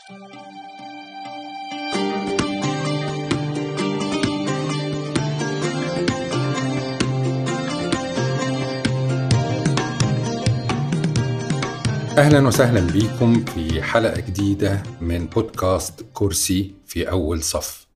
أهلا وسهلا بيكم في حلقة جديدة من بودكاست كرسي في أول صف.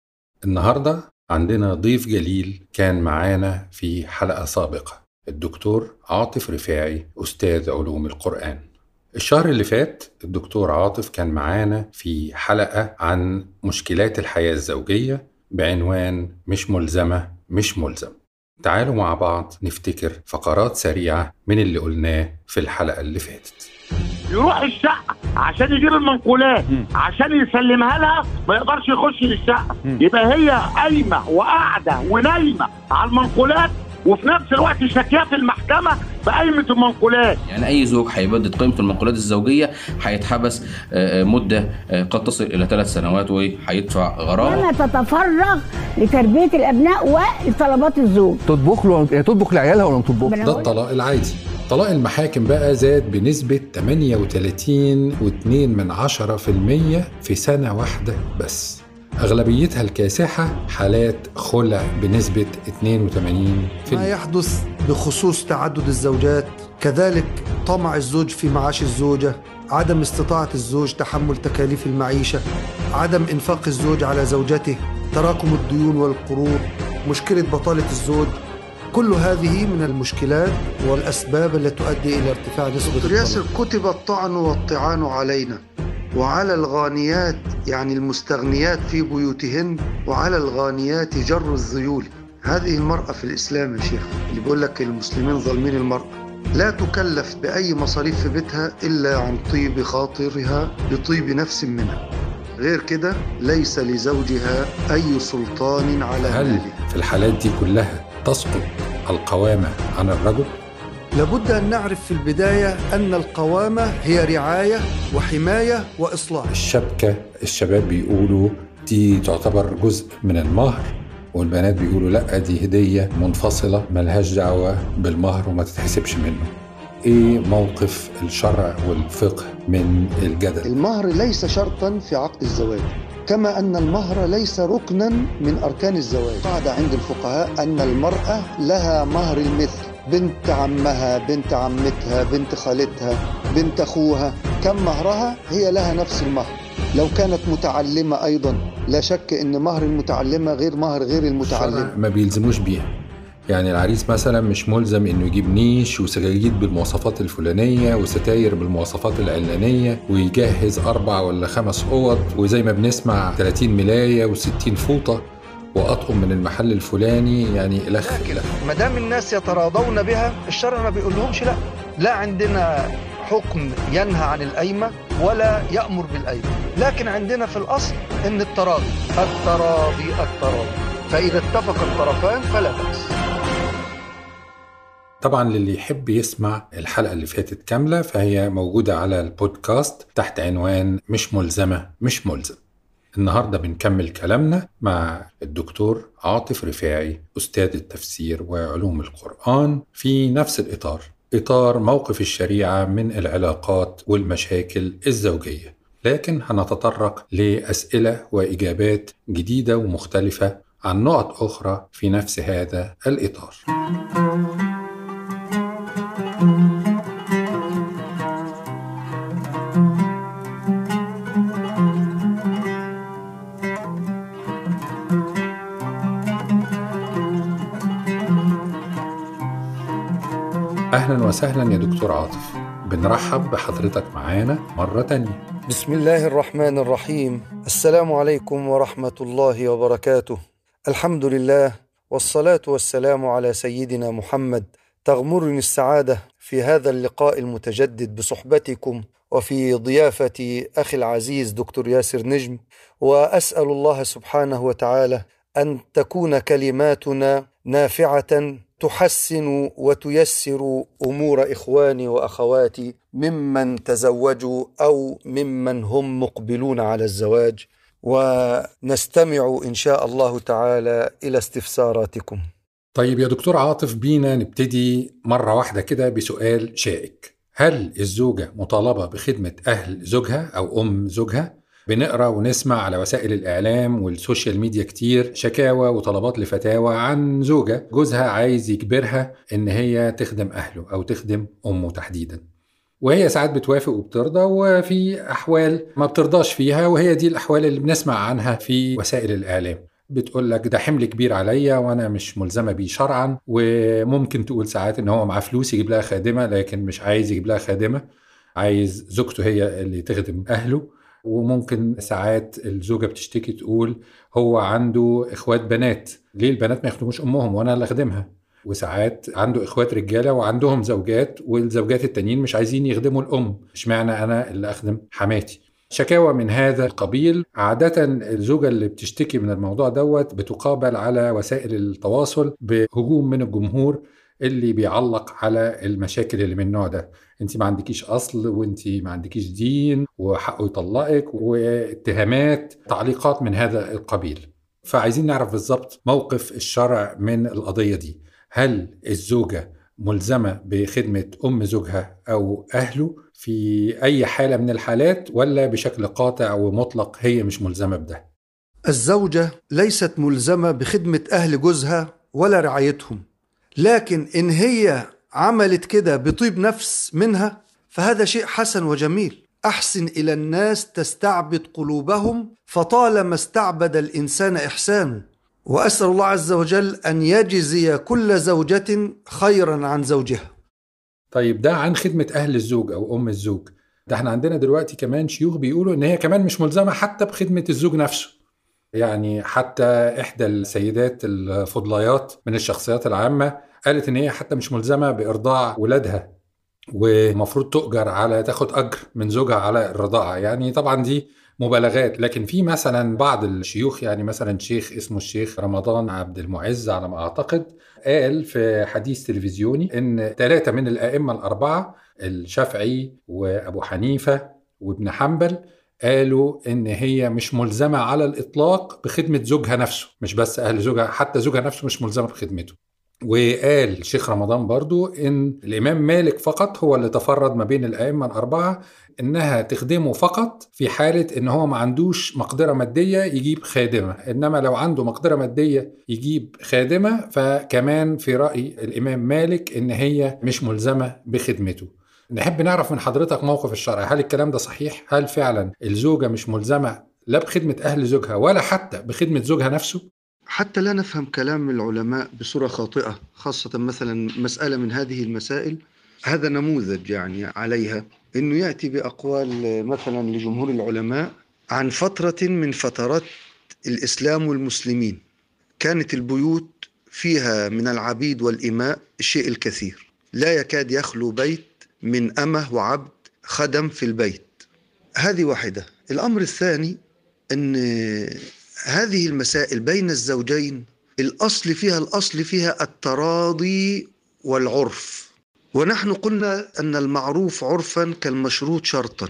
النهاردة عندنا ضيف جليل كان معانا في حلقة سابقة الدكتور عاطف رفاعي أستاذ علوم القرآن. الشهر اللي فات الدكتور عاطف كان معانا في حلقة عن مشكلات الحياة الزوجية بعنوان مش ملزمة مش ملزم تعالوا مع بعض نفتكر فقرات سريعة من اللي قلناه في الحلقة اللي فاتت. يروح الشقة عشان يجيب المنقولات عشان يسلمها لها ما يقدرش يخش للشقة. يبقى هي قايمة وقاعدة ونايمة على المنقولات وفي نفس الوقت شاكيه في المحكمة بقايمه المنقولات. يعني أي زوج هيبدد قيمه المنقولات الزوجية هيتحبس آه، آه، مدة آه، قد تصل إلى ثلاث سنوات وهيدفع غرامة. لما تتفرغ لتربية الأبناء ولطلبات الزوج. تطبخ له هي تطبخ لعيالها ولا ما تطبخ؟ أنا ده الطلاق العادي. طلاق المحاكم بقى زاد بنسبة 38.2 من عشرة في المية في سنة واحدة بس. أغلبيتها الكاسحة حالات خلع بنسبة 82 في ما يحدث بخصوص تعدد الزوجات كذلك طمع الزوج في معاش الزوجة عدم استطاعة الزوج تحمل تكاليف المعيشة عدم إنفاق الزوج على زوجته تراكم الديون والقروض مشكلة بطالة الزوج. كل هذه من المشكلات والأسباب التي تؤدي إلى ارتفاع نسبة دكتور ياسر كتب الطعن والطعان علينا. وعلى الغانيات يعني المستغنيات في بيوتهن وعلى الغانيات جر الذيول هذه المرأة في الإسلام يا شيخ اللي بيقول لك المسلمين ظالمين المرأة. لا تكلف بأي مصاريف في بيتها إلا عن طيب خاطرها بطيب نفس منها. غير كده ليس لزوجها أي سلطان على هل في الحالات دي كلها تسقط القوامة عن الرجل؟ لابد أن نعرف في البداية أن القوامة هي رعاية وحماية وإصلاح. الشبكة الشباب بيقولوا دي تعتبر جزء من المهر والبنات بيقولوا لأ دي هدية منفصلة ملهاش دعوة بالمهر وما تتحسبش منه. إيه موقف الشرع والفقه من الجدل؟ المهر ليس شرطا في عقد الزواج كما أن المهر ليس ركنا من أركان الزواج. قاعدة عند الفقهاء أن المرأة لها مهر المثل. بنت عمها بنت عمتها بنت خالتها بنت أخوها. كم مهرها؟ هي لها نفس المهر. لو كانت متعلمة أيضا لا شك أن مهر المتعلمة غير مهر غير المتعلمة ما بيلزموش بيها. يعني العريس مثلا مش ملزم إنه يجيب نيش وسجاجيد بالمواصفات الفلانية وستاير بالمواصفات العلانية ويجهز أربع ولا خمس أوض. وزي ما بنسمع 30 ملاية و60 فوطة. وأطقم من المحل الفلاني يعني الخ الخ ما دام الناس يتراضون بها الشرع ما بيقول لهمش لا. لا عندنا حكم ينهى عن القايمة ولا يأمر بالقايمة. لكن عندنا في الأصل إن التراضي التراضي التراضي. فإذا اتفق الطرفان فلا بأس. طبعا للي يحب يسمع الحلقة اللي فاتت كاملة فهي موجودة على البودكاست تحت عنوان مش ملزمة مش ملزم. النهاردة بنكمل كلامنا مع الدكتور عاطف رفاعي أستاذ التفسير وعلوم القرآن في نفس الإطار إطار موقف الشريعة من العلاقات والمشاكل الزوجية. لكن هنتطرق لأسئلة وإجابات جديدة ومختلفة عن نقط أخرى في نفس هذا الإطار. أهلا وسهلا يا دكتور عاطف. بنرحب بحضرتك معانا مرة تانية. بسم الله الرحمن الرحيم. السلام عليكم ورحمة الله وبركاته. الحمد لله والصلاة والسلام على سيدنا محمد. تغمرني السعادة في هذا اللقاء المتجدد بصحبتكم وفي ضيافة أخي العزيز دكتور ياسر نجم. وأسأل الله سبحانه وتعالى أن تكون كلماتنا نافعة تحسن وتيسر أمور إخواني وأخواتي ممن تزوجوا أو ممن هم مقبلون على الزواج ونستمع إن شاء الله تعالى إلى استفساراتكم. طيب يا دكتور عاطف بينا نبتدي مرة واحدة كده بسؤال شائك هل الزوجة مطالبة بخدمة أهل زوجها أو أم زوجها بنقرأ ونسمع على وسائل الإعلام وال social media كتير شكاوى وطلبات لفتاوى عن زوجة جوزها عايز يجبرها إن هي تخدم أهله أو تخدم أمه تحديدا. وهي ساعات بتوافق وبترضى وفي أحوال ما بترضاش فيها وهي دي الأحوال اللي بنسمع عنها في وسائل الإعلام. بتقول لك ده حمل كبير عليا وأنا مش ملزمة بيه شرعا وممكن تقول ساعات إن هو معاه فلوس يجيب لها خادمة لكن مش عايز يجيب لها خادمة عايز زوجته هي اللي تخدم أهله. وممكن ساعات الزوجة بتشتكي تقول هو عنده إخوات بنات. ليه البنات ما يخدموش أمهم وأنا اللي أخدمها؟ وساعات عنده إخوات رجالة وعندهم زوجات والزوجات التانيين مش عايزين يخدموا الأم. اشمعنى أنا اللي أخدم حماتي؟ شكاوى من هذا القبيل. عادة الزوجة اللي بتشتكي من الموضوع دوت بتقابل على وسائل التواصل بهجوم من الجمهور اللي بيعلق على المشاكل اللي من النوع ده. انت ما عندكيش اصل وانت ما عندكيش دين وحقه يطلقك واتهامات تعليقات من هذا القبيل. فعايزين نعرف بالظبط موقف الشرع من القضية دي. هل الزوجة ملزمة بخدمة أم زوجها أو أهله في أي حالة من الحالات ولا بشكل قاطع ومطلق هي مش ملزمة بده؟ الزوجة ليست ملزمة بخدمة أهل جوزها ولا رعايتهم. لكن إن هي عملت كده بطيب نفس منها فهذا شيء حسن وجميل. أحسن إلى الناس تستعبد قلوبهم فطالما استعبد الإنسان إحسانه وأسأل الله عز وجل أن يجزي كل زوجة خيرا عن زوجها. طيب ده عن خدمة أهل الزوج أو أم الزوج. ده إحنا عندنا دلوقتي كمان شيوخ بيقولوا إن هي كمان مش ملزمة حتى بخدمة الزوج نفسه. يعني حتى إحدى السيدات الفضليات من الشخصيات العامة قالت إن هي حتى مش ملزمة بإرضاع ولادها ومفروض تؤجر على تاخد أجر من زوجها على الرضاعة يعني طبعا دي مبالغات. لكن في مثلا بعض الشيوخ يعني مثلا شيخ اسمه الشيخ رمضان عبد المعز على ما أعتقد قال في حديث تلفزيوني إن ثلاثة من الأئمة الأربعة الشافعي وأبو حنيفة وابن حنبل قالوا إن هي مش ملزمة على الإطلاق بخدمة زوجها نفسه. مش بس أهل زوجها حتى زوجها نفسه مش ملزمة بخدمته. وقال شيخ رمضان برضو إن الإمام مالك فقط هو اللي تفرد ما بين الأئمة الأربعة إنها تخدمه فقط في حالة إن هو ما عندوش مقدرة مادية يجيب خادمة إنما لو عنده مقدرة مادية يجيب خادمة فكمان في رأي الإمام مالك إن هي مش ملزمة بخدمته. نحب نعرف من حضرتك موقف الشرع هل الكلام ده صحيح؟ هل فعلا الزوجة مش ملزمة لا بخدمة أهل زوجها ولا حتى بخدمة زوجها نفسه؟ حتى لا نفهم كلام العلماء بصورة خاطئة خاصة مثلا مسألة من هذه المسائل هذا نموذج يعني عليها إنه يأتي بأقوال مثلا لجمهور العلماء عن فترة من فترات الإسلام والمسلمين. كانت البيوت فيها من العبيد والإماء الشيء الكثير. لا يكاد يخلو بيت من أمة وعبد خدم في البيت. هذه واحدة. الأمر الثاني إن هذه المسائل بين الزوجين الأصل فيها الأصل فيها التراضي والعرف. ونحن قلنا أن المعروف عرفا كالمشروط شرطا.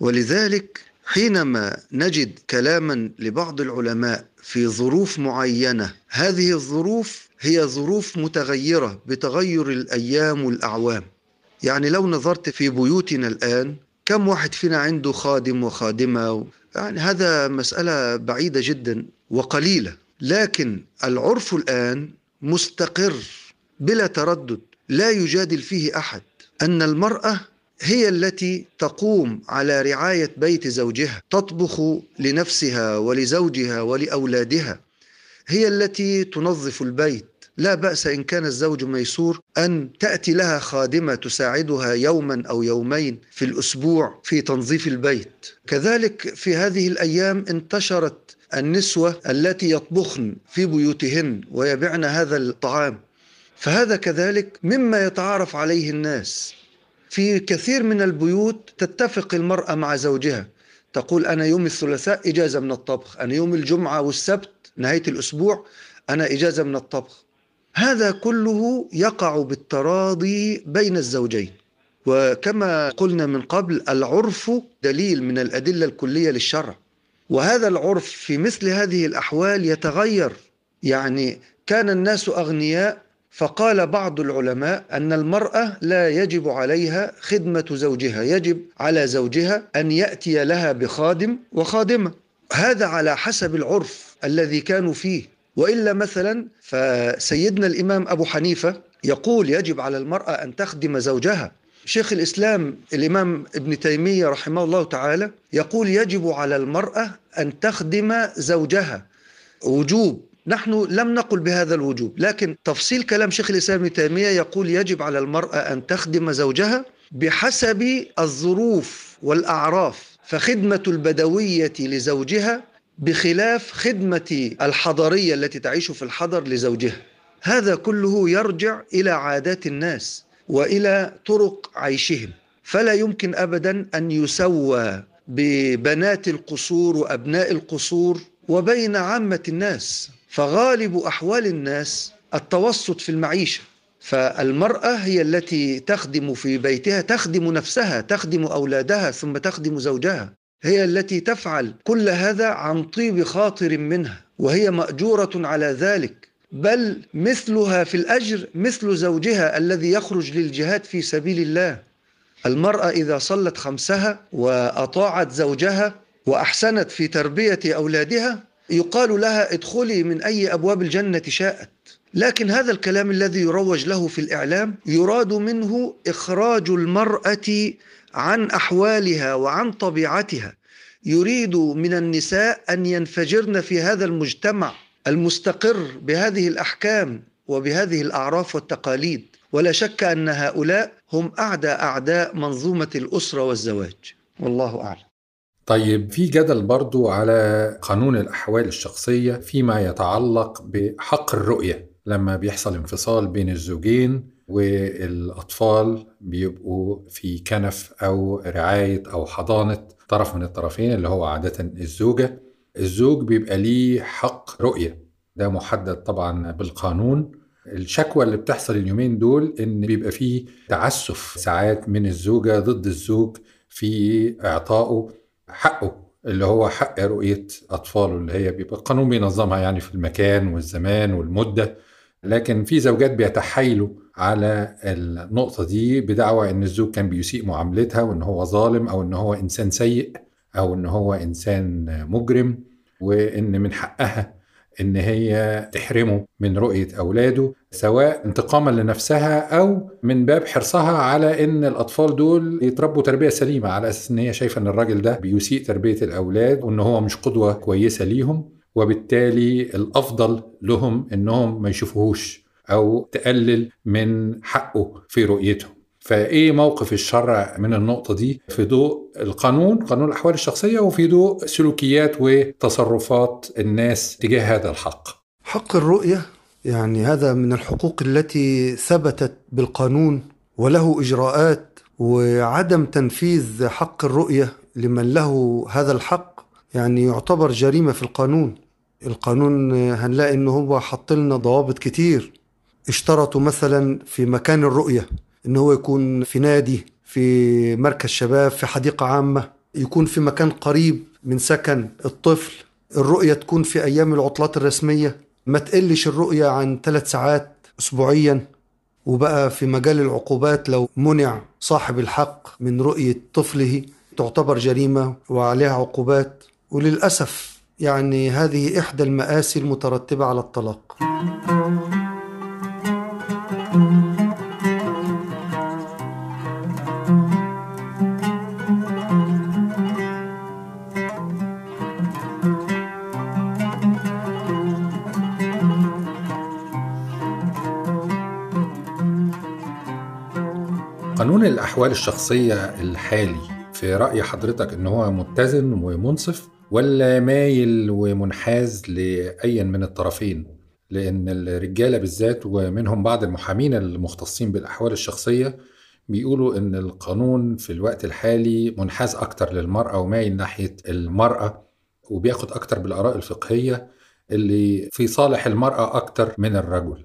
ولذلك حينما نجد كلاما لبعض العلماء في ظروف معينة هذه الظروف هي ظروف متغيرة بتغير الأيام والأعوام. يعني لو نظرت في بيوتنا الآن كم واحد فينا عنده خادم وخادمة يعني هذا مسألة بعيدة جدا وقليلة. لكن العرف الآن مستقر بلا تردد لا يجادل فيه أحد أن المرأة هي التي تقوم على رعاية بيت زوجها تطبخ لنفسها ولزوجها ولأولادها هي التي تنظف البيت. لا بأس إن كان الزوج ميسور أن تأتي لها خادمة تساعدها يوما أو يومين في الأسبوع في تنظيف البيت. كذلك في هذه الأيام انتشرت النسوة التي يطبخن في بيوتهن ويبعن هذا الطعام. فهذا كذلك مما يتعارف عليه الناس. في كثير من البيوت تتفق المرأة مع زوجها. تقول أنا يوم الثلاثاء إجازة من الطبخ أنا يوم الجمعة والسبت نهاية الأسبوع أنا إجازة من الطبخ. هذا كله يقع بالتراضي بين الزوجين. وكما قلنا من قبل العرف دليل من الأدلة الكلية للشرع. وهذا العرف في مثل هذه الأحوال يتغير. يعني كان الناس أغنياء فقال بعض العلماء أن المرأة لا يجب عليها خدمة زوجها يجب على زوجها أن يأتي لها بخادم وخادمة. هذا على حسب العرف الذي كانوا فيه. وإلا مثلا فسيدنا الإمام أبو حنيفة يقول يجب على المرأة أن تخدم زوجها. شيخ الإسلام الإمام ابن تيمية رحمه الله تعالى يقول يجب على المرأة أن تخدم زوجها. وجوب. نحن لم نقل بهذا الوجوب لكن تفصيل كلام شيخ الإسلام ابن تيمية يقول يجب على المرأة أن تخدم زوجها بحسب الظروف والأعراف. فخدمة البدوية لزوجها بخلاف خدمة الحضرية التي تعيش في الحضر لزوجها. هذا كله يرجع إلى عادات الناس وإلى طرق عيشهم. فلا يمكن ابدا أن يسوى ببنات القصور وأبناء القصور وبين عامة الناس. فغالب أحوال الناس التوسط في المعيشة. فالمرأة هي التي تخدم في بيتها تخدم نفسها تخدم أولادها ثم تخدم زوجها. هي التي تفعل كل هذا عن طيب خاطر منها وهي مأجورة على ذلك. بل مثلها في الأجر مثل زوجها الذي يخرج للجهاد في سبيل الله. المرأة إذا صلت خمسها وأطاعت زوجها وأحسنت في تربية أولادها يقال لها ادخلي من أي أبواب الجنة شاءت. لكن هذا الكلام الذي يروج له في الإعلام يراد منه إخراج المرأة عن أحوالها وعن طبيعتها. يريد من النساء أن ينفجرن في هذا المجتمع المستقر بهذه الأحكام وبهذه الأعراف والتقاليد. ولا شك أن هؤلاء هم أعدى أعداء منظومة الأسرة والزواج. والله أعلم. طيب في جدل برضو على قانون الأحوال الشخصية فيما يتعلق بحق الرؤية لما بيحصل انفصال بين الزوجين والأطفال بيبقوا في كنف أو رعاية أو حضانة طرف من الطرفين اللي هو عادة الزوجة. الزوج بيبقى ليه حق رؤية ده محدد طبعا بالقانون. الشكوى اللي بتحصل اليومين دول إن بيبقى فيه تعسف ساعات من الزوجة ضد الزوج في إعطائه حقه اللي هو حق رؤية أطفاله اللي هي بيبقى القانون بينظمها يعني في المكان والزمان والمدة. لكن في زوجات بيتحايلوا على النقطة دي بدعوى إن الزوج كان بيسيء معاملتها وإن هو ظالم أو إن هو إنسان سيء أو إن هو إنسان مجرم وإن من حقها إن هي تحرمه من رؤية أولاده سواء انتقاما لنفسها أو من باب حرصها على إن الأطفال دول يتربوا تربية سليمة على أساس إن هي شايفة إن الراجل ده بيسيء تربية الأولاد وإن هو مش قدوة كويسة ليهم. وبالتالي الأفضل لهم إنهم ما يشوفوهوش أو تقلل من حقه في رؤيتهم. فإيه موقف الشرع من النقطة دي؟ في ضوء القانون قانون الأحوال الشخصية وفي ضوء سلوكيات وتصرفات الناس تجاه هذا الحق. حق الرؤية يعني هذا من الحقوق التي ثبتت بالقانون وله إجراءات وعدم تنفيذ حق الرؤية لمن له هذا الحق يعني يعتبر جريمة في القانون. القانون هنلاقي إنه هو حط لنا ضوابط كتير. اشترطوا مثلا في مكان الرؤية إن هو يكون في نادي في مركز شباب في حديقة عامة يكون في مكان قريب من سكن الطفل. الرؤية تكون في أيام العطلات الرسمية. ما تقلش الرؤية عن ثلاث ساعات أسبوعيا. وبقى في مجال العقوبات لو منع صاحب الحق من رؤية طفله. تعتبر جريمة وعليها عقوبات. وللأسف يعني هذه إحدى المآسي المترتبة على الطلاق. قانون الأحوال الشخصية الحالي في رأي حضرتك إن هو متزن ومنصف؟ ولا مايل ومنحاز لأي من الطرفين؟ لأن الرجالة بالذات ومنهم بعض المحامين المختصين بالأحوال الشخصية بيقولوا إن القانون في الوقت الحالي منحاز أكتر للمرأة ومايل ناحية المرأة وبياخد أكتر بالآراء الفقهية اللي في صالح المرأة أكتر من الرجل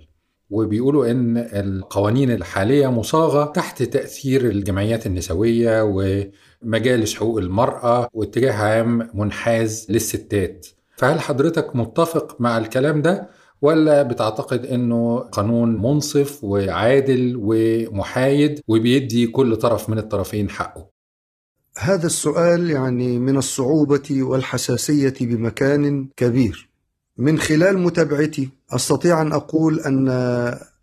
وبيقولوا إن القوانين الحالية مصاغة تحت تأثير الجمعيات النسوية ومجالس حقوق المرأة واتجاه عام منحاز للستات. فهل حضرتك متفق مع الكلام ده ولا بتعتقد إنه قانون منصف وعادل ومحايد وبيدي كل طرف من الطرفين حقه؟ هذا السؤال يعني من الصعوبة والحساسية بمكان كبير. من خلال متابعتي أستطيع أن أقول أن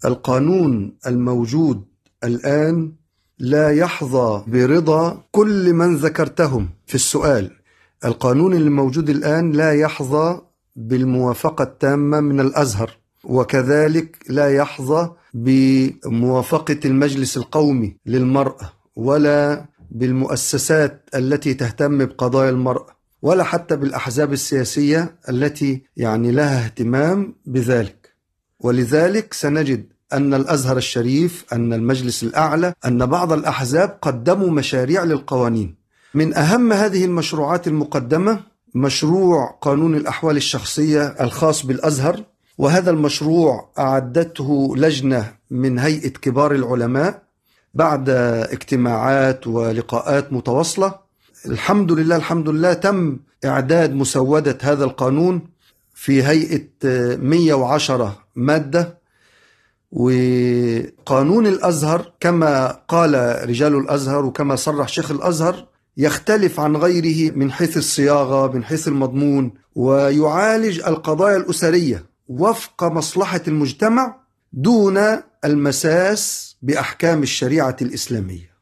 القانون الموجود الآن لا يحظى برضا كل من ذكرتهم. في السؤال القانون الموجود الآن لا يحظى بالموافقة التامة من الأزهر وكذلك لا يحظى بموافقة المجلس القومي للمرأة ولا بالمؤسسات التي تهتم بقضايا المرأة. ولا حتى بالأحزاب السياسية التي يعني لها اهتمام بذلك. ولذلك سنجد أن الأزهر الشريف أن المجلس الأعلى أن بعض الأحزاب قدموا مشاريع للقوانين. من أهم هذه المشروعات المقدمة مشروع قانون الأحوال الشخصية الخاص بالأزهر وهذا المشروع أعدته لجنة من هيئة كبار العلماء بعد اجتماعات ولقاءات متواصلة الحمد لله الحمد لله تم إعداد مسودة هذا القانون في هيئة 110 مادة. وقانون الأزهر كما قال رجال الأزهر وكما صرح شيخ الأزهر يختلف عن غيره من حيث الصياغة من حيث المضمون ويعالج القضايا الأسرية وفق مصلحة المجتمع دون المساس بأحكام الشريعة الإسلامية.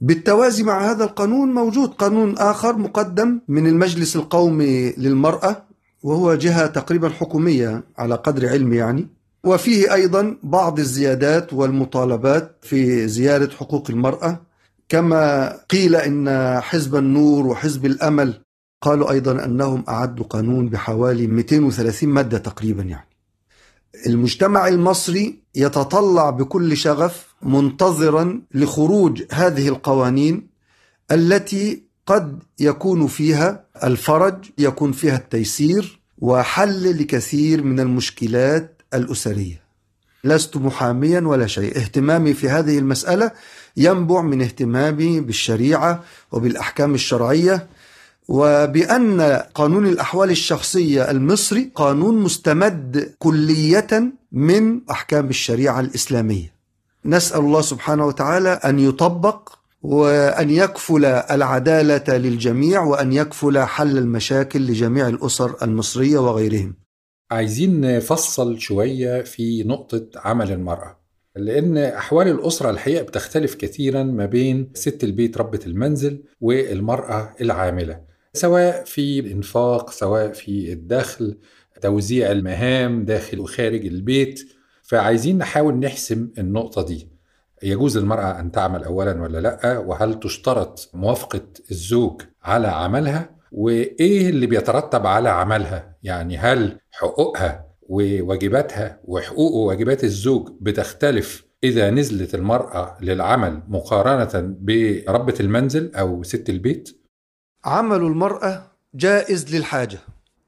بالتوازي مع هذا القانون موجود قانون آخر مقدم من المجلس القومي للمرأة وهو جهة تقريبا حكومية على قدر علمي يعني. وفيه أيضا بعض الزيادات والمطالبات في زيادة حقوق المرأة. كما قيل إن حزب النور وحزب الأمل قالوا أيضا أنهم أعدوا قانون بحوالي 230 مادة تقريبا يعني. المجتمع المصري يتطلع بكل شغف منتظرا لخروج هذه القوانين التي قد يكون فيها الفرج يكون فيها التيسير وحل لكثير من المشكلات الأسرية. لست محاميا ولا شيء. اهتمامي في هذه المسألة ينبع من اهتمامي بالشريعة وبالأحكام الشرعية وبأن قانون الأحوال الشخصية المصري قانون مستمد كلية من أحكام الشريعة الإسلامية. نسأل الله سبحانه وتعالى أن يطبق وأن يكفل العدالة للجميع وأن يكفل حل المشاكل لجميع الأسر المصرية وغيرهم. عايزين نفصل شوية في نقطة عمل المرأة لأن أحوال الأسرة الحقيقة بتختلف كثيرا ما بين ست البيت ربة المنزل والمرأة العاملة سواء في الإنفاق سواء في الدخل توزيع المهام داخل وخارج البيت. فعايزين نحاول نحسم النقطة دي. يجوز للمرأة أن تعمل أولا ولا لأ؟ وهل تشترط موافقة الزوج على عملها؟ وإيه اللي بيترتب على عملها؟ يعني هل حقوقها وواجباتها وحقوق وواجبات الزوج بتختلف إذا نزلت المرأة للعمل مقارنة بربة المنزل أو ست البيت؟ عمل المرأة جائز للحاجة.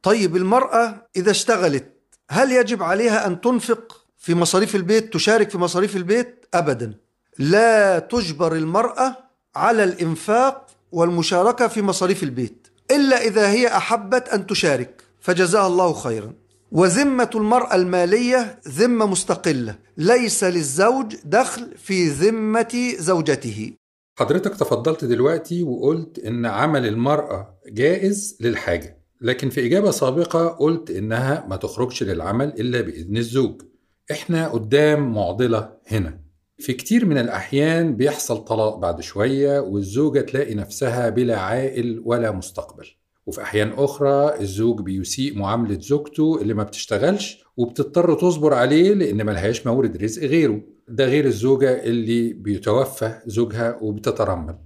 طيب المرأة إذا اشتغلت هل يجب عليها أن تنفق؟ في مصاريف البيت تشارك في مصاريف البيت أبدا. لا تجبر المرأة على الإنفاق والمشاركة في مصاريف البيت إلا إذا هي أحبت أن تشارك فجزاها الله خيرا. وذمة المرأة المالية ذمة مستقلة ليس للزوج دخل في ذمة زوجته. حضرتك تفضلت دلوقتي وقلت إن عمل المرأة جائز للحاجة لكن في إجابة سابقة قلت إنها ما تخرجش للعمل إلا بإذن الزوج. إحنا قدام معضلة هنا. في كتير من الأحيان بيحصل طلاق بعد شوية والزوجة تلاقي نفسها بلا عائل ولا مستقبل. وفي أحيان أخرى الزوج بيسيء معاملة زوجته اللي ما بتشتغلش وبتضطر تصبر عليه لأن ملهاش مورد رزق غيره. ده غير الزوجة اللي بيتوفى زوجها وبتترمل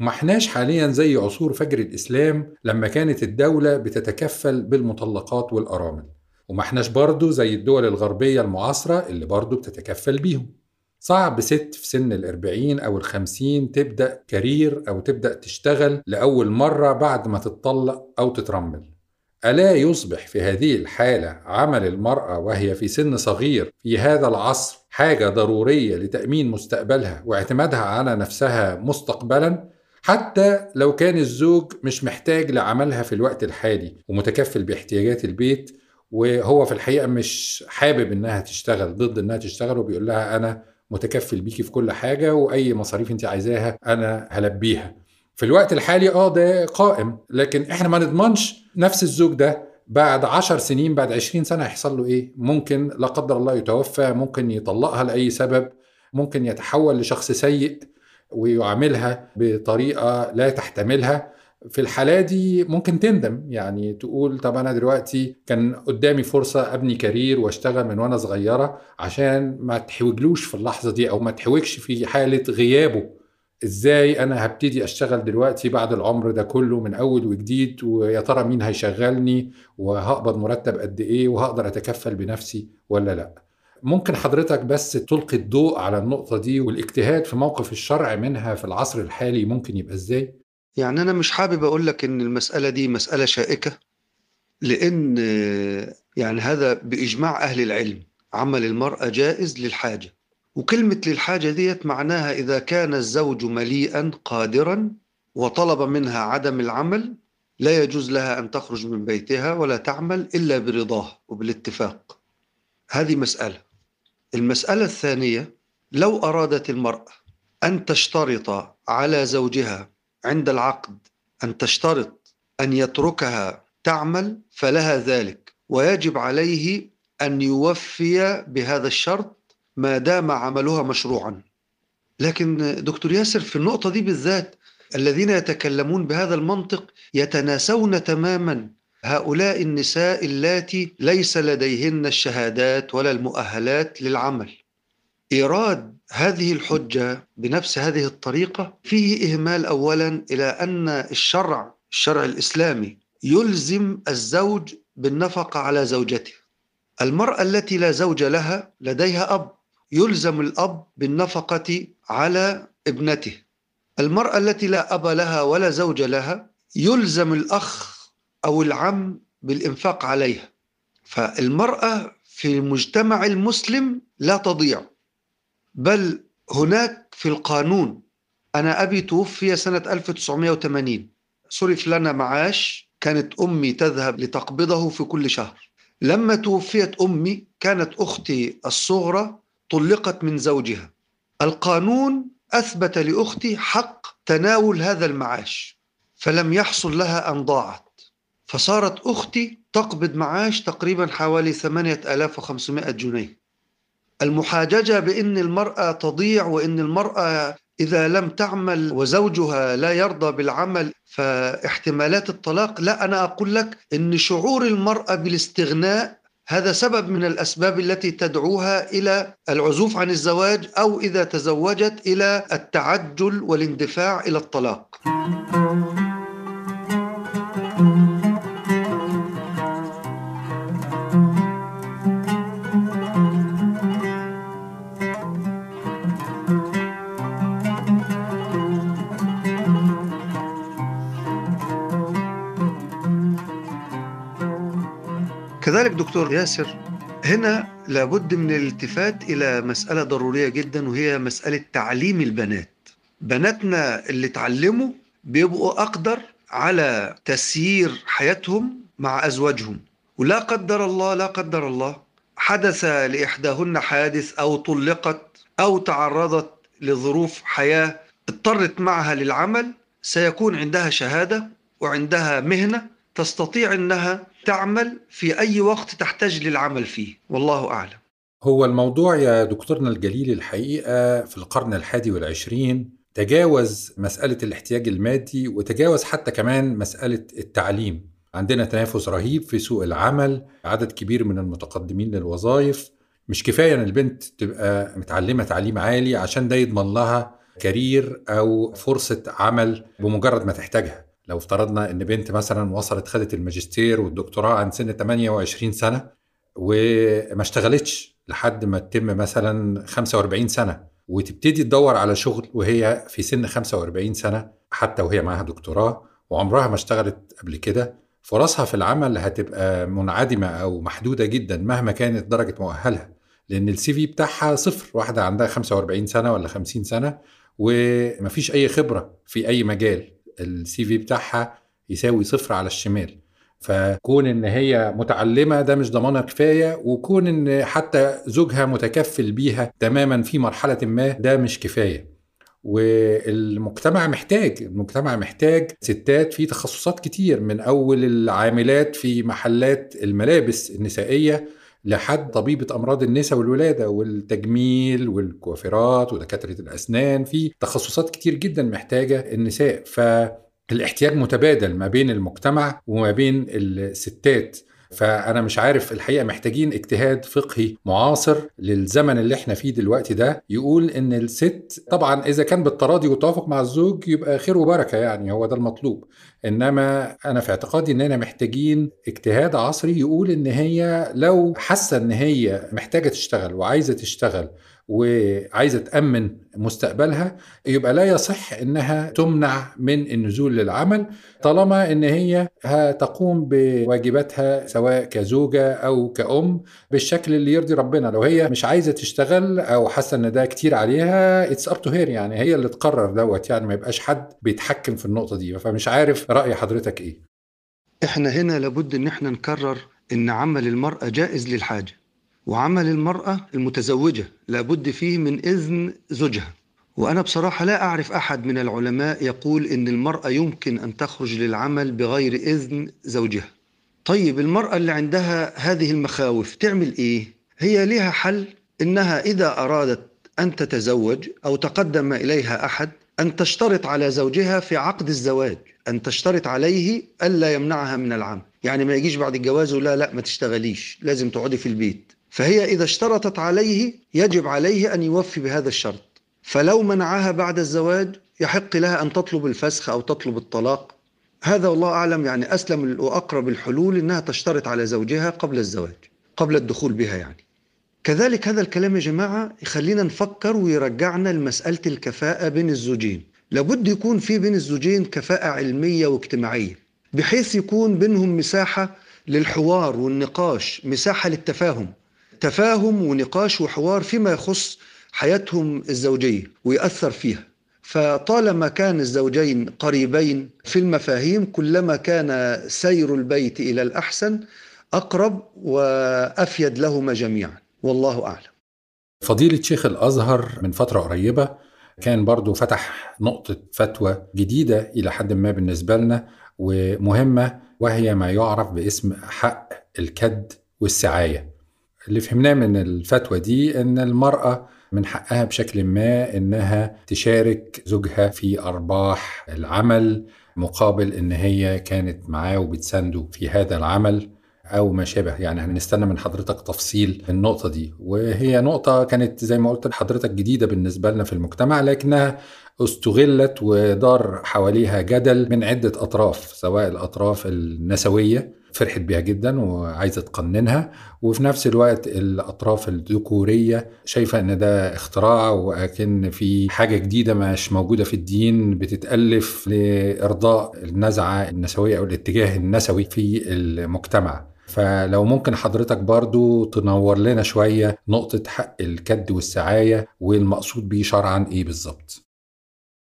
ما إحناش حاليا زي عصور فجر الإسلام لما كانت الدولة بتتكفل بالمطلقات والأرامل. وما احناش برضو زي الدول الغربية المعاصرة اللي برضو بتتكفل بيهم. صعب ست في سن الأربعين أو الخمسين تبدأ كارير أو تبدأ تشتغل لأول مرة بعد ما تتطلق أو تترمل. ألا يصبح في هذه الحالة عمل المرأة وهي في سن صغير في هذا العصر حاجة ضرورية لتأمين مستقبلها واعتمادها على نفسها مستقبلا؟ حتى لو كان الزوج مش محتاج لعملها في الوقت الحالي ومتكفل باحتياجات البيت وهو في الحقيقة مش حابب إنها تشتغل ضد إنها تشتغل وبيقول لها أنا متكفل بيكي في كل حاجة وأي مصاريف انت عايزاها أنا هلبيها. في الوقت الحالي آه ده قائم لكن إحنا ما نضمنش نفس الزوج ده بعد عشر سنين بعد عشرين سنة هيحصل له إيه؟ ممكن لا قدر الله يتوفى ممكن يطلقها لأي سبب ممكن يتحول لشخص سيء ويعاملها بطريقة لا تحتملها. في الحالة دي ممكن تندم. يعني تقول طب أنا دلوقتي كان قدامي فرصة أبني كارير وأشتغل من وأنا صغيرة عشان ما تحوجلوش في اللحظة دي أو ما تحوجش في حالة غيابه. إزاي أنا هبتدي أشتغل دلوقتي بعد العمر ده كله من أول وجديد ويا ترى مين هيشغلني وهقبض مرتب قد إيه وهقدر أتكفل بنفسي ولا لأ؟ ممكن حضرتك بس تلقي الضوء على النقطة دي والاجتهاد في موقف الشرع منها في العصر الحالي ممكن يبقى إزاي؟ يعني أنا مش حابب أقول لك إن المسألة دي مسألة شائكة لأن يعني هذا بإجماع أهل العلم عمل المرأة جائز للحاجة. وكلمة للحاجة ديت معناها إذا كان الزوج مليئا قادرا وطلب منها عدم العمل لا يجوز لها أن تخرج من بيتها ولا تعمل إلا برضاه وبالاتفاق. هذه مسألة. المسألة الثانية لو أرادت المرأة أن تشترط على زوجها عند العقد أن تشترط أن يتركها تعمل فلها ذلك ويجب عليه أن يوفي بهذا الشرط ما دام عملها مشروعا. لكن دكتور ياسر في النقطة دي بالذات الذين يتكلمون بهذا المنطق يتناسون تماما هؤلاء النساء اللاتي ليس لديهن الشهادات ولا المؤهلات للعمل. إيراد هذه الحجة بنفس هذه الطريقة فيه إهمال اولا إلى أن الشرع الشرع الإسلامي يلزم الزوج بالنفقة على زوجته. المرأة التي لا زوج لها لديها أب يلزم الأب بالنفقة على ابنته. المرأة التي لا أب لها ولا زوج لها يلزم الأخ أو العم بالإنفاق عليها. فالمرأة في المجتمع المسلم لا تضيع. بل هناك في القانون. أنا أبي توفي سنة 1980 صرف لنا معاش كانت أمي تذهب لتقبضه في كل شهر. لما توفيت أمي كانت أختي الصغرى طلقت من زوجها. القانون أثبت لأختي حق تناول هذا المعاش فلم يحصل لها أن ضاعت. فصارت أختي تقبض معاش تقريبا حوالي 8500 جنيه. المحاججة بأن المرأة تضيع وأن المرأة إذا لم تعمل وزوجها لا يرضى بالعمل فاحتمالات الطلاق لا أنا أقول لك أن شعور المرأة بالاستغناء هذا سبب من الأسباب التي تدعوها إلى العزوف عن الزواج أو إذا تزوجت إلى التعجل والاندفاع إلى الطلاق. دكتور ياسر هنا لابد من الالتفات إلى مسألة ضرورية جدا وهي مسألة تعليم البنات. بناتنا اللي اتعلموا بيبقوا أقدر على تسيير حياتهم مع أزواجهم. ولا قدر الله لا قدر الله حدث لإحداهن حادث أو طلقت أو تعرضت لظروف حياة اضطرت معها للعمل سيكون عندها شهادة وعندها مهنة تستطيع أنها تعمل في أي وقت تحتاج للعمل فيه. والله أعلم. هو الموضوع يا دكتورنا الجليل الحقيقة في القرن الحادي والعشرين تجاوز مسألة الاحتياج المادي وتجاوز حتى كمان مسألة التعليم. عندنا تنافس رهيب في سوق العمل عدد كبير من المتقدمين للوظائف. مش كفاية أن البنت تبقى متعلمة تعليم عالي عشان ده يضمن لها كارير أو فرصة عمل بمجرد ما تحتاجها. لو افترضنا إن بنت مثلا وصلت خدت الماجستير والدكتوراه عن سن 28 سنة وما اشتغلتش لحد ما تتم مثلا 45 سنة وتبتدي تدور على شغل وهي في سن 45 سنة حتى وهي معاها دكتوراه وعمرها ما اشتغلت قبل كده فرصها في العمل هتبقى منعدمة أو محدودة جدا مهما كانت درجة مؤهلها لأن السي في بتاعها صفر واحدة عندها 45 سنة ولا 50 سنة ومفيش أي خبرة في أي مجال. السي في بتاعها يساوي صفر على الشمال. فكون إن هي متعلمة ده مش ضمانها كفاية وكون إن حتى زوجها متكفل بيها تماما في مرحلة ما ده مش كفاية. والمجتمع محتاج المجتمع محتاج ستات في تخصصات كتير من أول العاملات في محلات الملابس النسائية لحد طبيبة أمراض النساء والولادة والتجميل والكوافيرات ودكاترة الأسنان. في تخصصات كتير جدا محتاجة النساء. فالاحتياج متبادل ما بين المجتمع وما بين الستات. فأنا مش عارف الحقيقة محتاجين اجتهاد فقهي معاصر للزمن اللي إحنا فيه دلوقتي ده. يقول إن الست طبعا إذا كان بالتراضي والتوافق مع الزوج يبقى خير وبركة يعني هو ده المطلوب. إنما أنا في اعتقادي إننا محتاجين اجتهاد عصري يقول إن هي لو حاسة إن هي محتاجة تشتغل وعايزة تشتغل وعايزة تأمن مستقبلها يبقى لا يصح إنها تمنع من النزول للعمل طالما إن هي هتقوم بواجباتها سواء كزوجة أو كأم بالشكل اللي يرضي ربنا. لو هي مش عايزة تشتغل أو حاسة إن ده كتير عليها it's up to her يعني هي اللي تقرر دوت يعني ما يبقاش حد بيتحكم في النقطة دي فمش عارف رأي حضرتك إيه. إحنا هنا لابد إن إحنا نكرر إن عمل المرأة جائز للحاجة. وعمل المرأة المتزوجة لابد فيه من إذن زوجها. وأنا بصراحة لا أعرف أحد من العلماء يقول إن المرأة يمكن أن تخرج للعمل بغير إذن زوجها. طيب المرأة اللي عندها هذه المخاوف تعمل إيه؟ هي لها حل إنها إذا أرادت أن تتزوج أو تقدم إليها أحد أن تشترط على زوجها في عقد الزواج أن تشترط عليه ألا يمنعها من العمل. يعني ما يجيش بعد الجواز لا لا ما تشتغليش لازم تقعدي في البيت. فهي إذا اشترطت عليه يجب عليه أن يوفي بهذا الشرط. فلو منعها بعد الزواج يحق لها أن تطلب الفسخ أو تطلب الطلاق. هذا والله أعلم يعني أسلم وأقرب الحلول أنها تشترط على زوجها قبل الزواج قبل الدخول بها يعني. كذلك هذا الكلام يا جماعة يخلينا نفكر ويرجعنا لمسألة الكفاءة بين الزوجين. لابد يكون في بين الزوجين كفاءة علمية واجتماعية بحيث يكون بينهم مساحة للحوار والنقاش مساحة للتفاهم. تفاهم ونقاش وحوار فيما يخص حياتهم الزوجية ويأثر فيها. فطالما كان الزوجين قريبين في المفاهيم كلما كان سير البيت إلى الأحسن أقرب وأفيد لهما جميعا. والله أعلم. فضيلة شيخ الأزهر من فترة قريبة كان برضو فتح نقطة فتوى جديدة إلى حد ما بالنسبة لنا ومهمة وهي ما يعرف باسم حق الكد والسعاية. اللي فهمناه من الفتوى دي إن المرأة من حقها بشكل ما إنها تشارك زوجها في أرباح العمل مقابل إن هي كانت معاه وبتسانده في هذا العمل أو ما شابه. يعني هنستنى من حضرتك تفصيل النقطة دي. وهي نقطة كانت زي ما قلت لحضرتك جديدة بالنسبة لنا في المجتمع لكنها استغلت ودار حواليها جدل من عدة أطراف سواء الأطراف النسوية فرحت بيها جدا وعايزة تقننها. وفي نفس الوقت الأطراف الذكورية شايفة إن ده اختراع وأكن في حاجة جديدة مش موجودة في الدين بتتألف لإرضاء النزعة النسوية أو الاتجاه النسوي في المجتمع. فلو ممكن حضرتك برضو تنور لنا شوية نقطة حق الكد والسعاية والمقصود بيه شرعا إيه بالظبط؟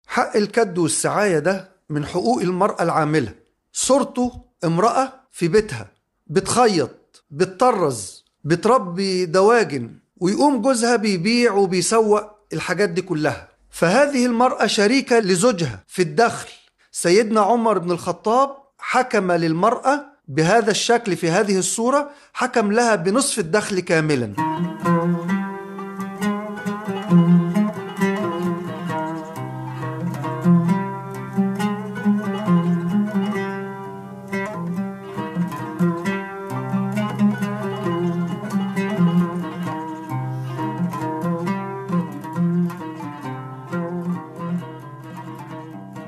حق الكد والسعاية ده من حقوق المرأة العاملة. صورته امرأة في بيتها بتخيط بتطرز بتربي دواجن ويقوم جوزها بيبيع وبيسوق الحاجات دي كلها. فهذه المرأة شريكة لزوجها في الدخل. سيدنا عمر بن الخطاب حكم للمرأة بهذا الشكل في هذه الصورة حكم لها بنصف الدخل كاملا.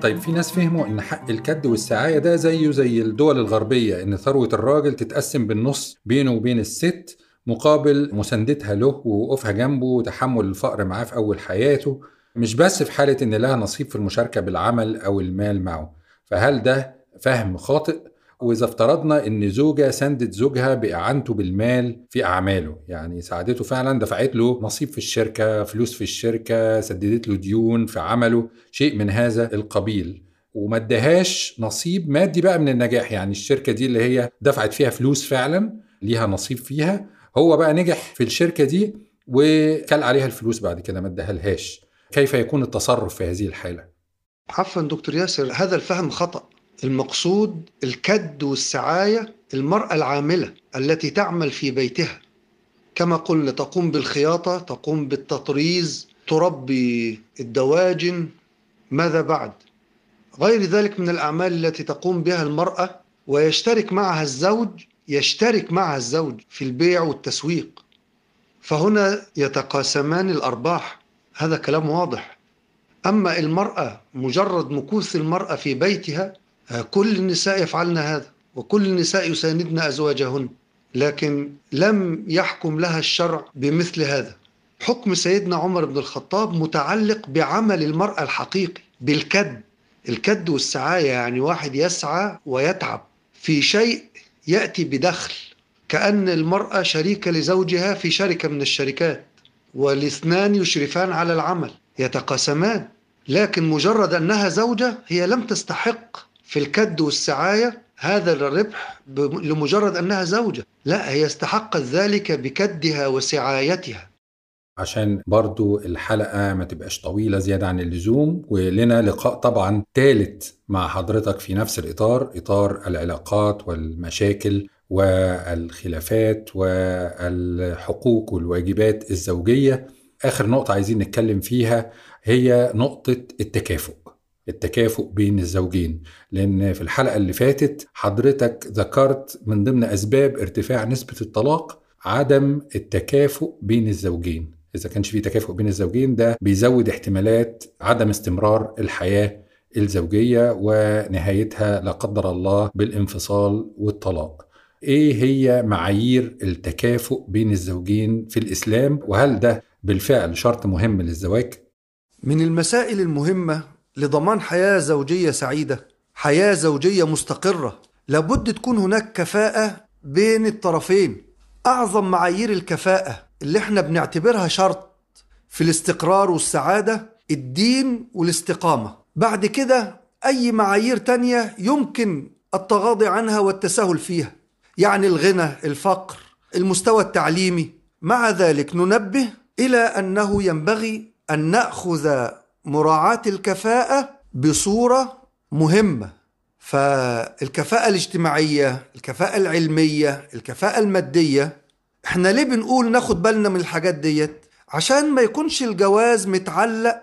طيب في ناس فهموا إن حق الكد والسعاية ده زيه زي الدول الغربية إن ثروة الراجل تتقسم بالنص بينه وبين الست مقابل مساندتها له ووقوفها جنبه وتحمل الفقر معاه في أول حياته. مش بس في حالة إن لها نصيب في المشاركة بالعمل أو المال معه. فهل ده فهم خاطئ؟ وإذا افترضنا إن زوجة ساندت زوجها بإعانته بالمال في أعماله يعني ساعدته فعلا دفعت له نصيب في الشركة فلوس في الشركة سددت له ديون في عمله شيء من هذا القبيل. وما ادهاش نصيب مادي بقى من النجاح يعني الشركة دي اللي هي دفعت فيها فلوس فعلا ليها نصيب فيها هو بقى نجح في الشركة دي وكل عليها الفلوس بعد كده ما ادهالهاش. كيف يكون التصرف في هذه الحالة؟ عفوا دكتور ياسر هذا الفهم خطأ. المقصود الكد والسعاية المرأة العاملة التي تعمل في بيتها. كما قلنا تقوم بالخياطة تقوم بالتطريز تربي الدواجن. ماذا بعد؟ غير ذلك من الأعمال التي تقوم بها المرأة ويشترك معها الزوج يشترك معها الزوج في البيع والتسويق. فهنا يتقاسمان الأرباح. هذا كلام واضح. أما المرأة مجرد مكوث المرأة في بيتها كل النساء يفعلن هذا وكل النساء يساندن أزواجهن لكن لم يحكم لها الشرع بمثل هذا. حكم سيدنا عمر بن الخطاب متعلق بعمل المرأة الحقيقي بالكد. الكد والسعاية يعني واحد يسعى ويتعب. في شيء يأتي بدخل كأن المرأة شريكة لزوجها في شركة من الشركات والاثنان يشرفان على العمل يتقاسمان. لكن مجرد أنها زوجة هي لم تستحق في الكد والسعاية هذا الربح لمجرد أنها زوجة. لا هي استحقت ذلك بكدها وسعايتها. عشان برضو الحلقة ما تبقاش طويلة زيادة عن اللزوم ولنا لقاء طبعا ثالث مع حضرتك في نفس الإطار إطار العلاقات والمشاكل والخلافات والحقوق والواجبات الزوجية. آخر نقطة عايزين نتكلم فيها هي نقطة التكافؤ. التكافؤ بين الزوجين. لأن في الحلقة اللي فاتت حضرتك ذكرت من ضمن أسباب ارتفاع نسبة الطلاق عدم التكافؤ بين الزوجين. إذا كانش في تكافؤ بين الزوجين ده بيزود احتمالات عدم استمرار الحياة الزوجية ونهايتها لا قدر الله بالانفصال والطلاق. إيه هي معايير التكافؤ بين الزوجين في الإسلام؟ وهل ده بالفعل شرط مهم للزواج؟ من المسائل المهمة لضمان حياة زوجية سعيدة حياة زوجية مستقرة. لابد تكون هناك كفاءة بين الطرفين. أعظم معايير الكفاءة اللي إحنا بنعتبرها شرط في الاستقرار والسعادة الدين والاستقامة. بعد كده أي معايير تانية يمكن التغاضي عنها والتساهل فيها. يعني الغنى الفقر المستوى التعليمي. مع ذلك ننبه إلى أنه ينبغي أن نأخذ مراعاة الكفاءة بصورة مهمة. فالكفاءة الاجتماعية الكفاءة العلمية الكفاءة المادية إحنا ليه بنقول ناخد بالنا من الحاجات ديت؟ عشان ما يكونش الجواز متعلق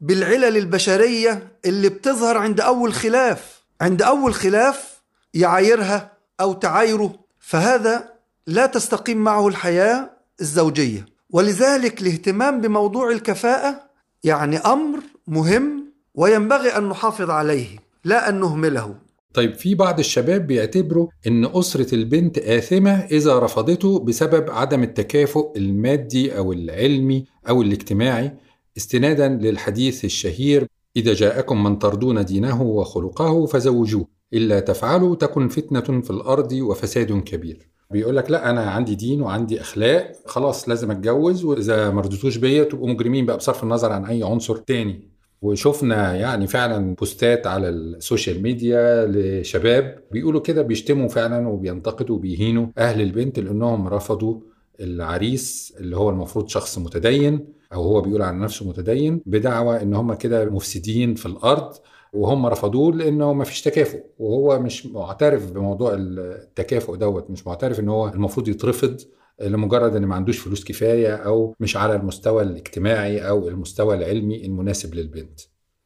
بالعلل البشرية اللي بتظهر عند أول خلاف عند أول خلاف يعايرها أو تعايره. فهذا لا تستقيم معه الحياة الزوجية. ولذلك الاهتمام بموضوع الكفاءة يعني أمر مهم وينبغي أن نحافظ عليه لا أن نهمله. طيب في بعض الشباب بيعتبروا إن أسرة البنت آثمة إذا رفضته بسبب عدم التكافؤ المادي أو العلمي أو الاجتماعي. استنادا للحديث الشهير إذا جاءكم من ترضون دينه وخلقه فزوجوه إلا تفعلوا تكن فتنة في الأرض وفساد كبير. بيقول لك لا أنا عندي دين وعندي أخلاق خلاص لازم أتجوز وإذا ما رضيتوش بيا تبقوا مجرمين بقى بصرف النظر عن أي عنصر تاني. وشفنا يعني فعلا بوستات على ال social media لشباب بيقولوا كده بيشتموا فعلا وبينتقدوا وبيهينوا أهل البنت لأنهم رفضوا العريس اللي هو المفروض شخص متدين أو هو بيقول عن نفسه متدين بدعوى إن هم كده مفسدين في الأرض. وهم رفضوه لأنه ما فيش تكافؤ وهو مش معترف بموضوع التكافؤ دوت مش معترف إن هو المفروض يترفض لمجرد إن ما عندوش فلوس كفاية أو مش على المستوى الاجتماعي أو المستوى العلمي المناسب للبنت.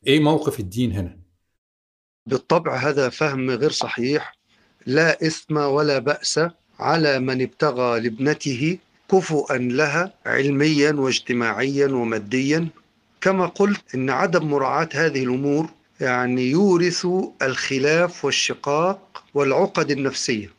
إيه موقف الدين هنا؟ بالطبع هذا فهم غير صحيح لا إثم ولا بأس على من ابتغى لابنته كفؤا لها علميا واجتماعيا وماديا كما قلت إن عدم مراعاة هذه الأمور يعني يورث الخلاف والشقاق والعقد النفسية.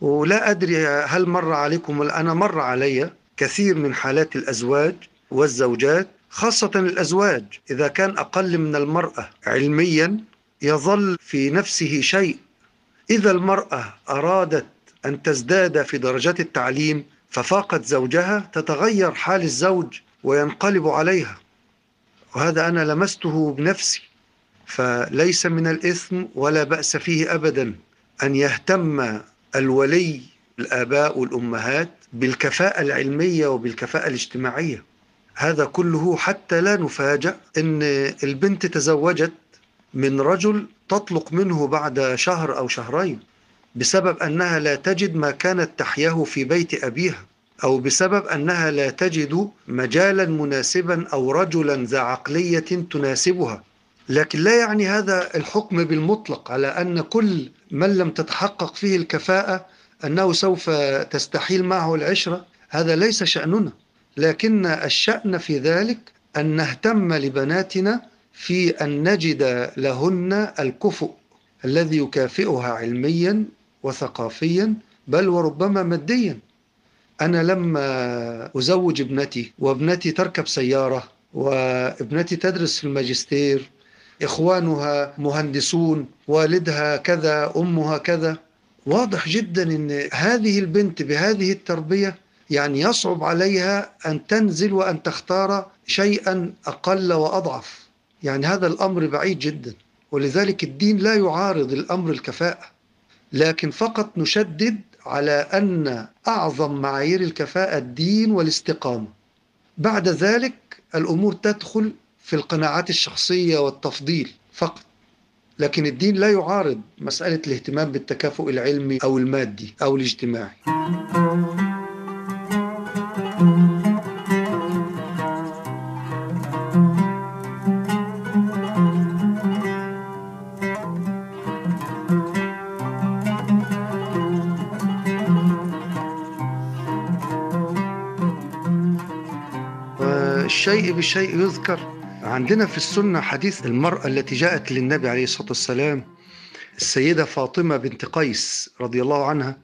ولا أدري هل مر عليكم أنا مر علي كثير من حالات الأزواج والزوجات خاصة الأزواج. إذا كان أقل من المرأة علميا يظل في نفسه شيء. إذا المرأة أرادت أن تزداد في درجات التعليم ففاقت زوجها تتغير حال الزوج وينقلب عليها. وهذا أنا لمسته بنفسي. فليس من الإثم ولا بأس فيه أبدا أن يهتم الولي الآباء والأمهات بالكفاءة العلمية وبالكفاءة الاجتماعية. هذا كله حتى لا نفاجأ أن البنت تزوجت من رجل تطلق منه بعد شهر أو شهرين بسبب أنها لا تجد ما كانت تحياه في بيت أبيها أو بسبب أنها لا تجد مجالا مناسبا أو رجلا ذا عقلية تناسبها. لكن لا يعني هذا الحكم بالمطلق على أن كل من لم تتحقق فيه الكفاءة أنه سوف تستحيل معه العشرة هذا ليس شأننا. لكن الشأن في ذلك أن نهتم لبناتنا في أن نجد لهن الكفؤ الذي يكافئها علميا وثقافيا بل وربما ماديا. أنا لما أزوج ابنتي وابنتي تركب سيارة وابنتي تدرس في الماجستير إخوانها مهندسون والدها كذا أمها كذا. واضح جدا أن هذه البنت بهذه التربية يعني يصعب عليها أن تنزل وأن تختار شيئا أقل وأضعف. يعني هذا الأمر بعيد جدا ولذلك الدين لا يعارض الأمر الكفاءة. لكن فقط نشدد على أن أعظم معايير الكفاءة الدين والاستقامة. بعد ذلك الأمور تدخل في القناعات الشخصية والتفضيل فقط. لكن الدين لا يعارض مسألة الاهتمام بالتكافؤ العلمي أو المادي أو الاجتماعي. الشيء بالشيء يذكر. عندنا في السنة حديث المرأة التي جاءت للنبي عليه الصلاة والسلام السيدة فاطمة بنت قيس رضي الله عنها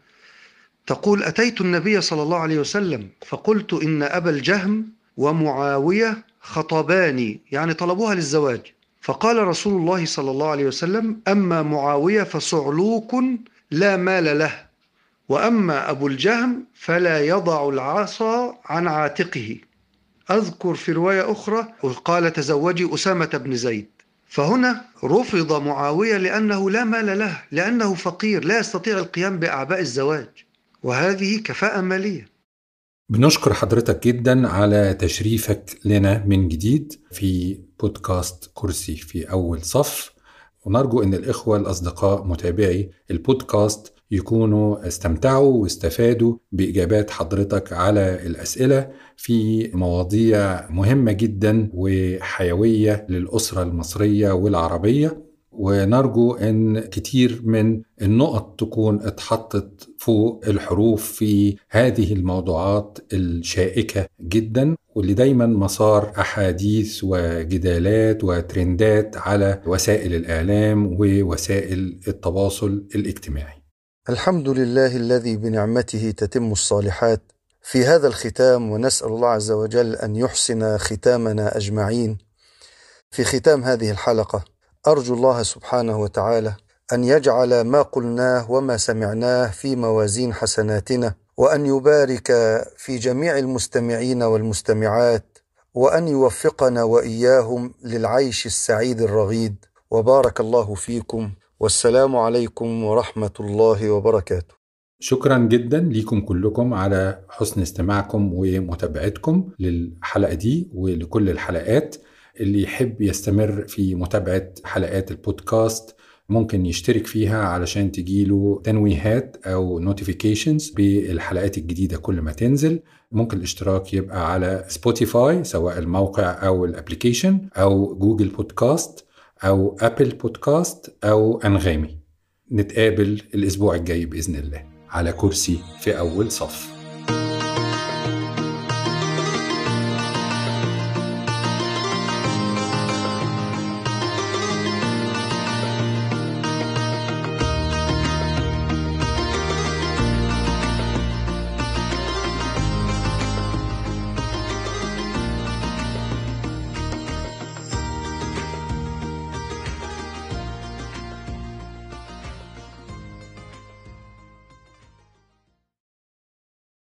تقول أتيت النبي صلى الله عليه وسلم فقلت إن أبا الجهم ومعاوية خطباني يعني طلبوها للزواج. فقال رسول الله صلى الله عليه وسلم أما معاوية فصعلوك لا مال له وأما أبو الجهم فلا يضع العصا عن عاتقه. أذكر في رواية أخرى وقال تزوجي أسامة بن زيد. فهنا رفض معاوية لأنه لا مال له لأنه فقير لا يستطيع القيام بأعباء الزواج. وهذه كفاءة مالية. بنشكر حضرتك جدا على تشريفك لنا من جديد في بودكاست كرسي في أول صف. ونرجو أن الإخوة الأصدقاء متابعي البودكاست يكونوا استمتعوا واستفادوا بإجابات حضرتك على الأسئلة في مواضيع مهمة جدا وحيوية للأسرة المصرية والعربية ونرجو إن كتير من النقط تكون اتحطت فوق الحروف في هذه الموضوعات الشائكة جدا واللي دايما مسار أحاديث وجدالات وترندات على وسائل الإعلام ووسائل التواصل الاجتماعي. الحمد لله الذي بنعمته تتم الصالحات. في هذا الختام ونسأل الله عز وجل أن يحسن ختامنا أجمعين. في ختام هذه الحلقة أرجو الله سبحانه وتعالى أن يجعل ما قلناه وما سمعناه في موازين حسناتنا وأن يبارك في جميع المستمعين والمستمعات وأن يوفقنا وإياهم للعيش السعيد الرغيد. وبارك الله فيكم. والسلام عليكم ورحمة الله وبركاته. شكرا جدا ليكم كلكم على حسن استماعكم ومتابعتكم للحلقة دي ولكل الحلقات. اللي يحب يستمر في متابعة حلقات البودكاست ممكن يشترك فيها علشان تجيله تنويهات أو notifications بالحلقات الجديدة كل ما تنزل. ممكن الاشتراك يبقى على Spotify سواء الموقع أو ال application أو Google Podcast أو Apple Podcast أو أنغامي. نتقابل الأسبوع الجاي بإذن الله على كرسي في أول صف.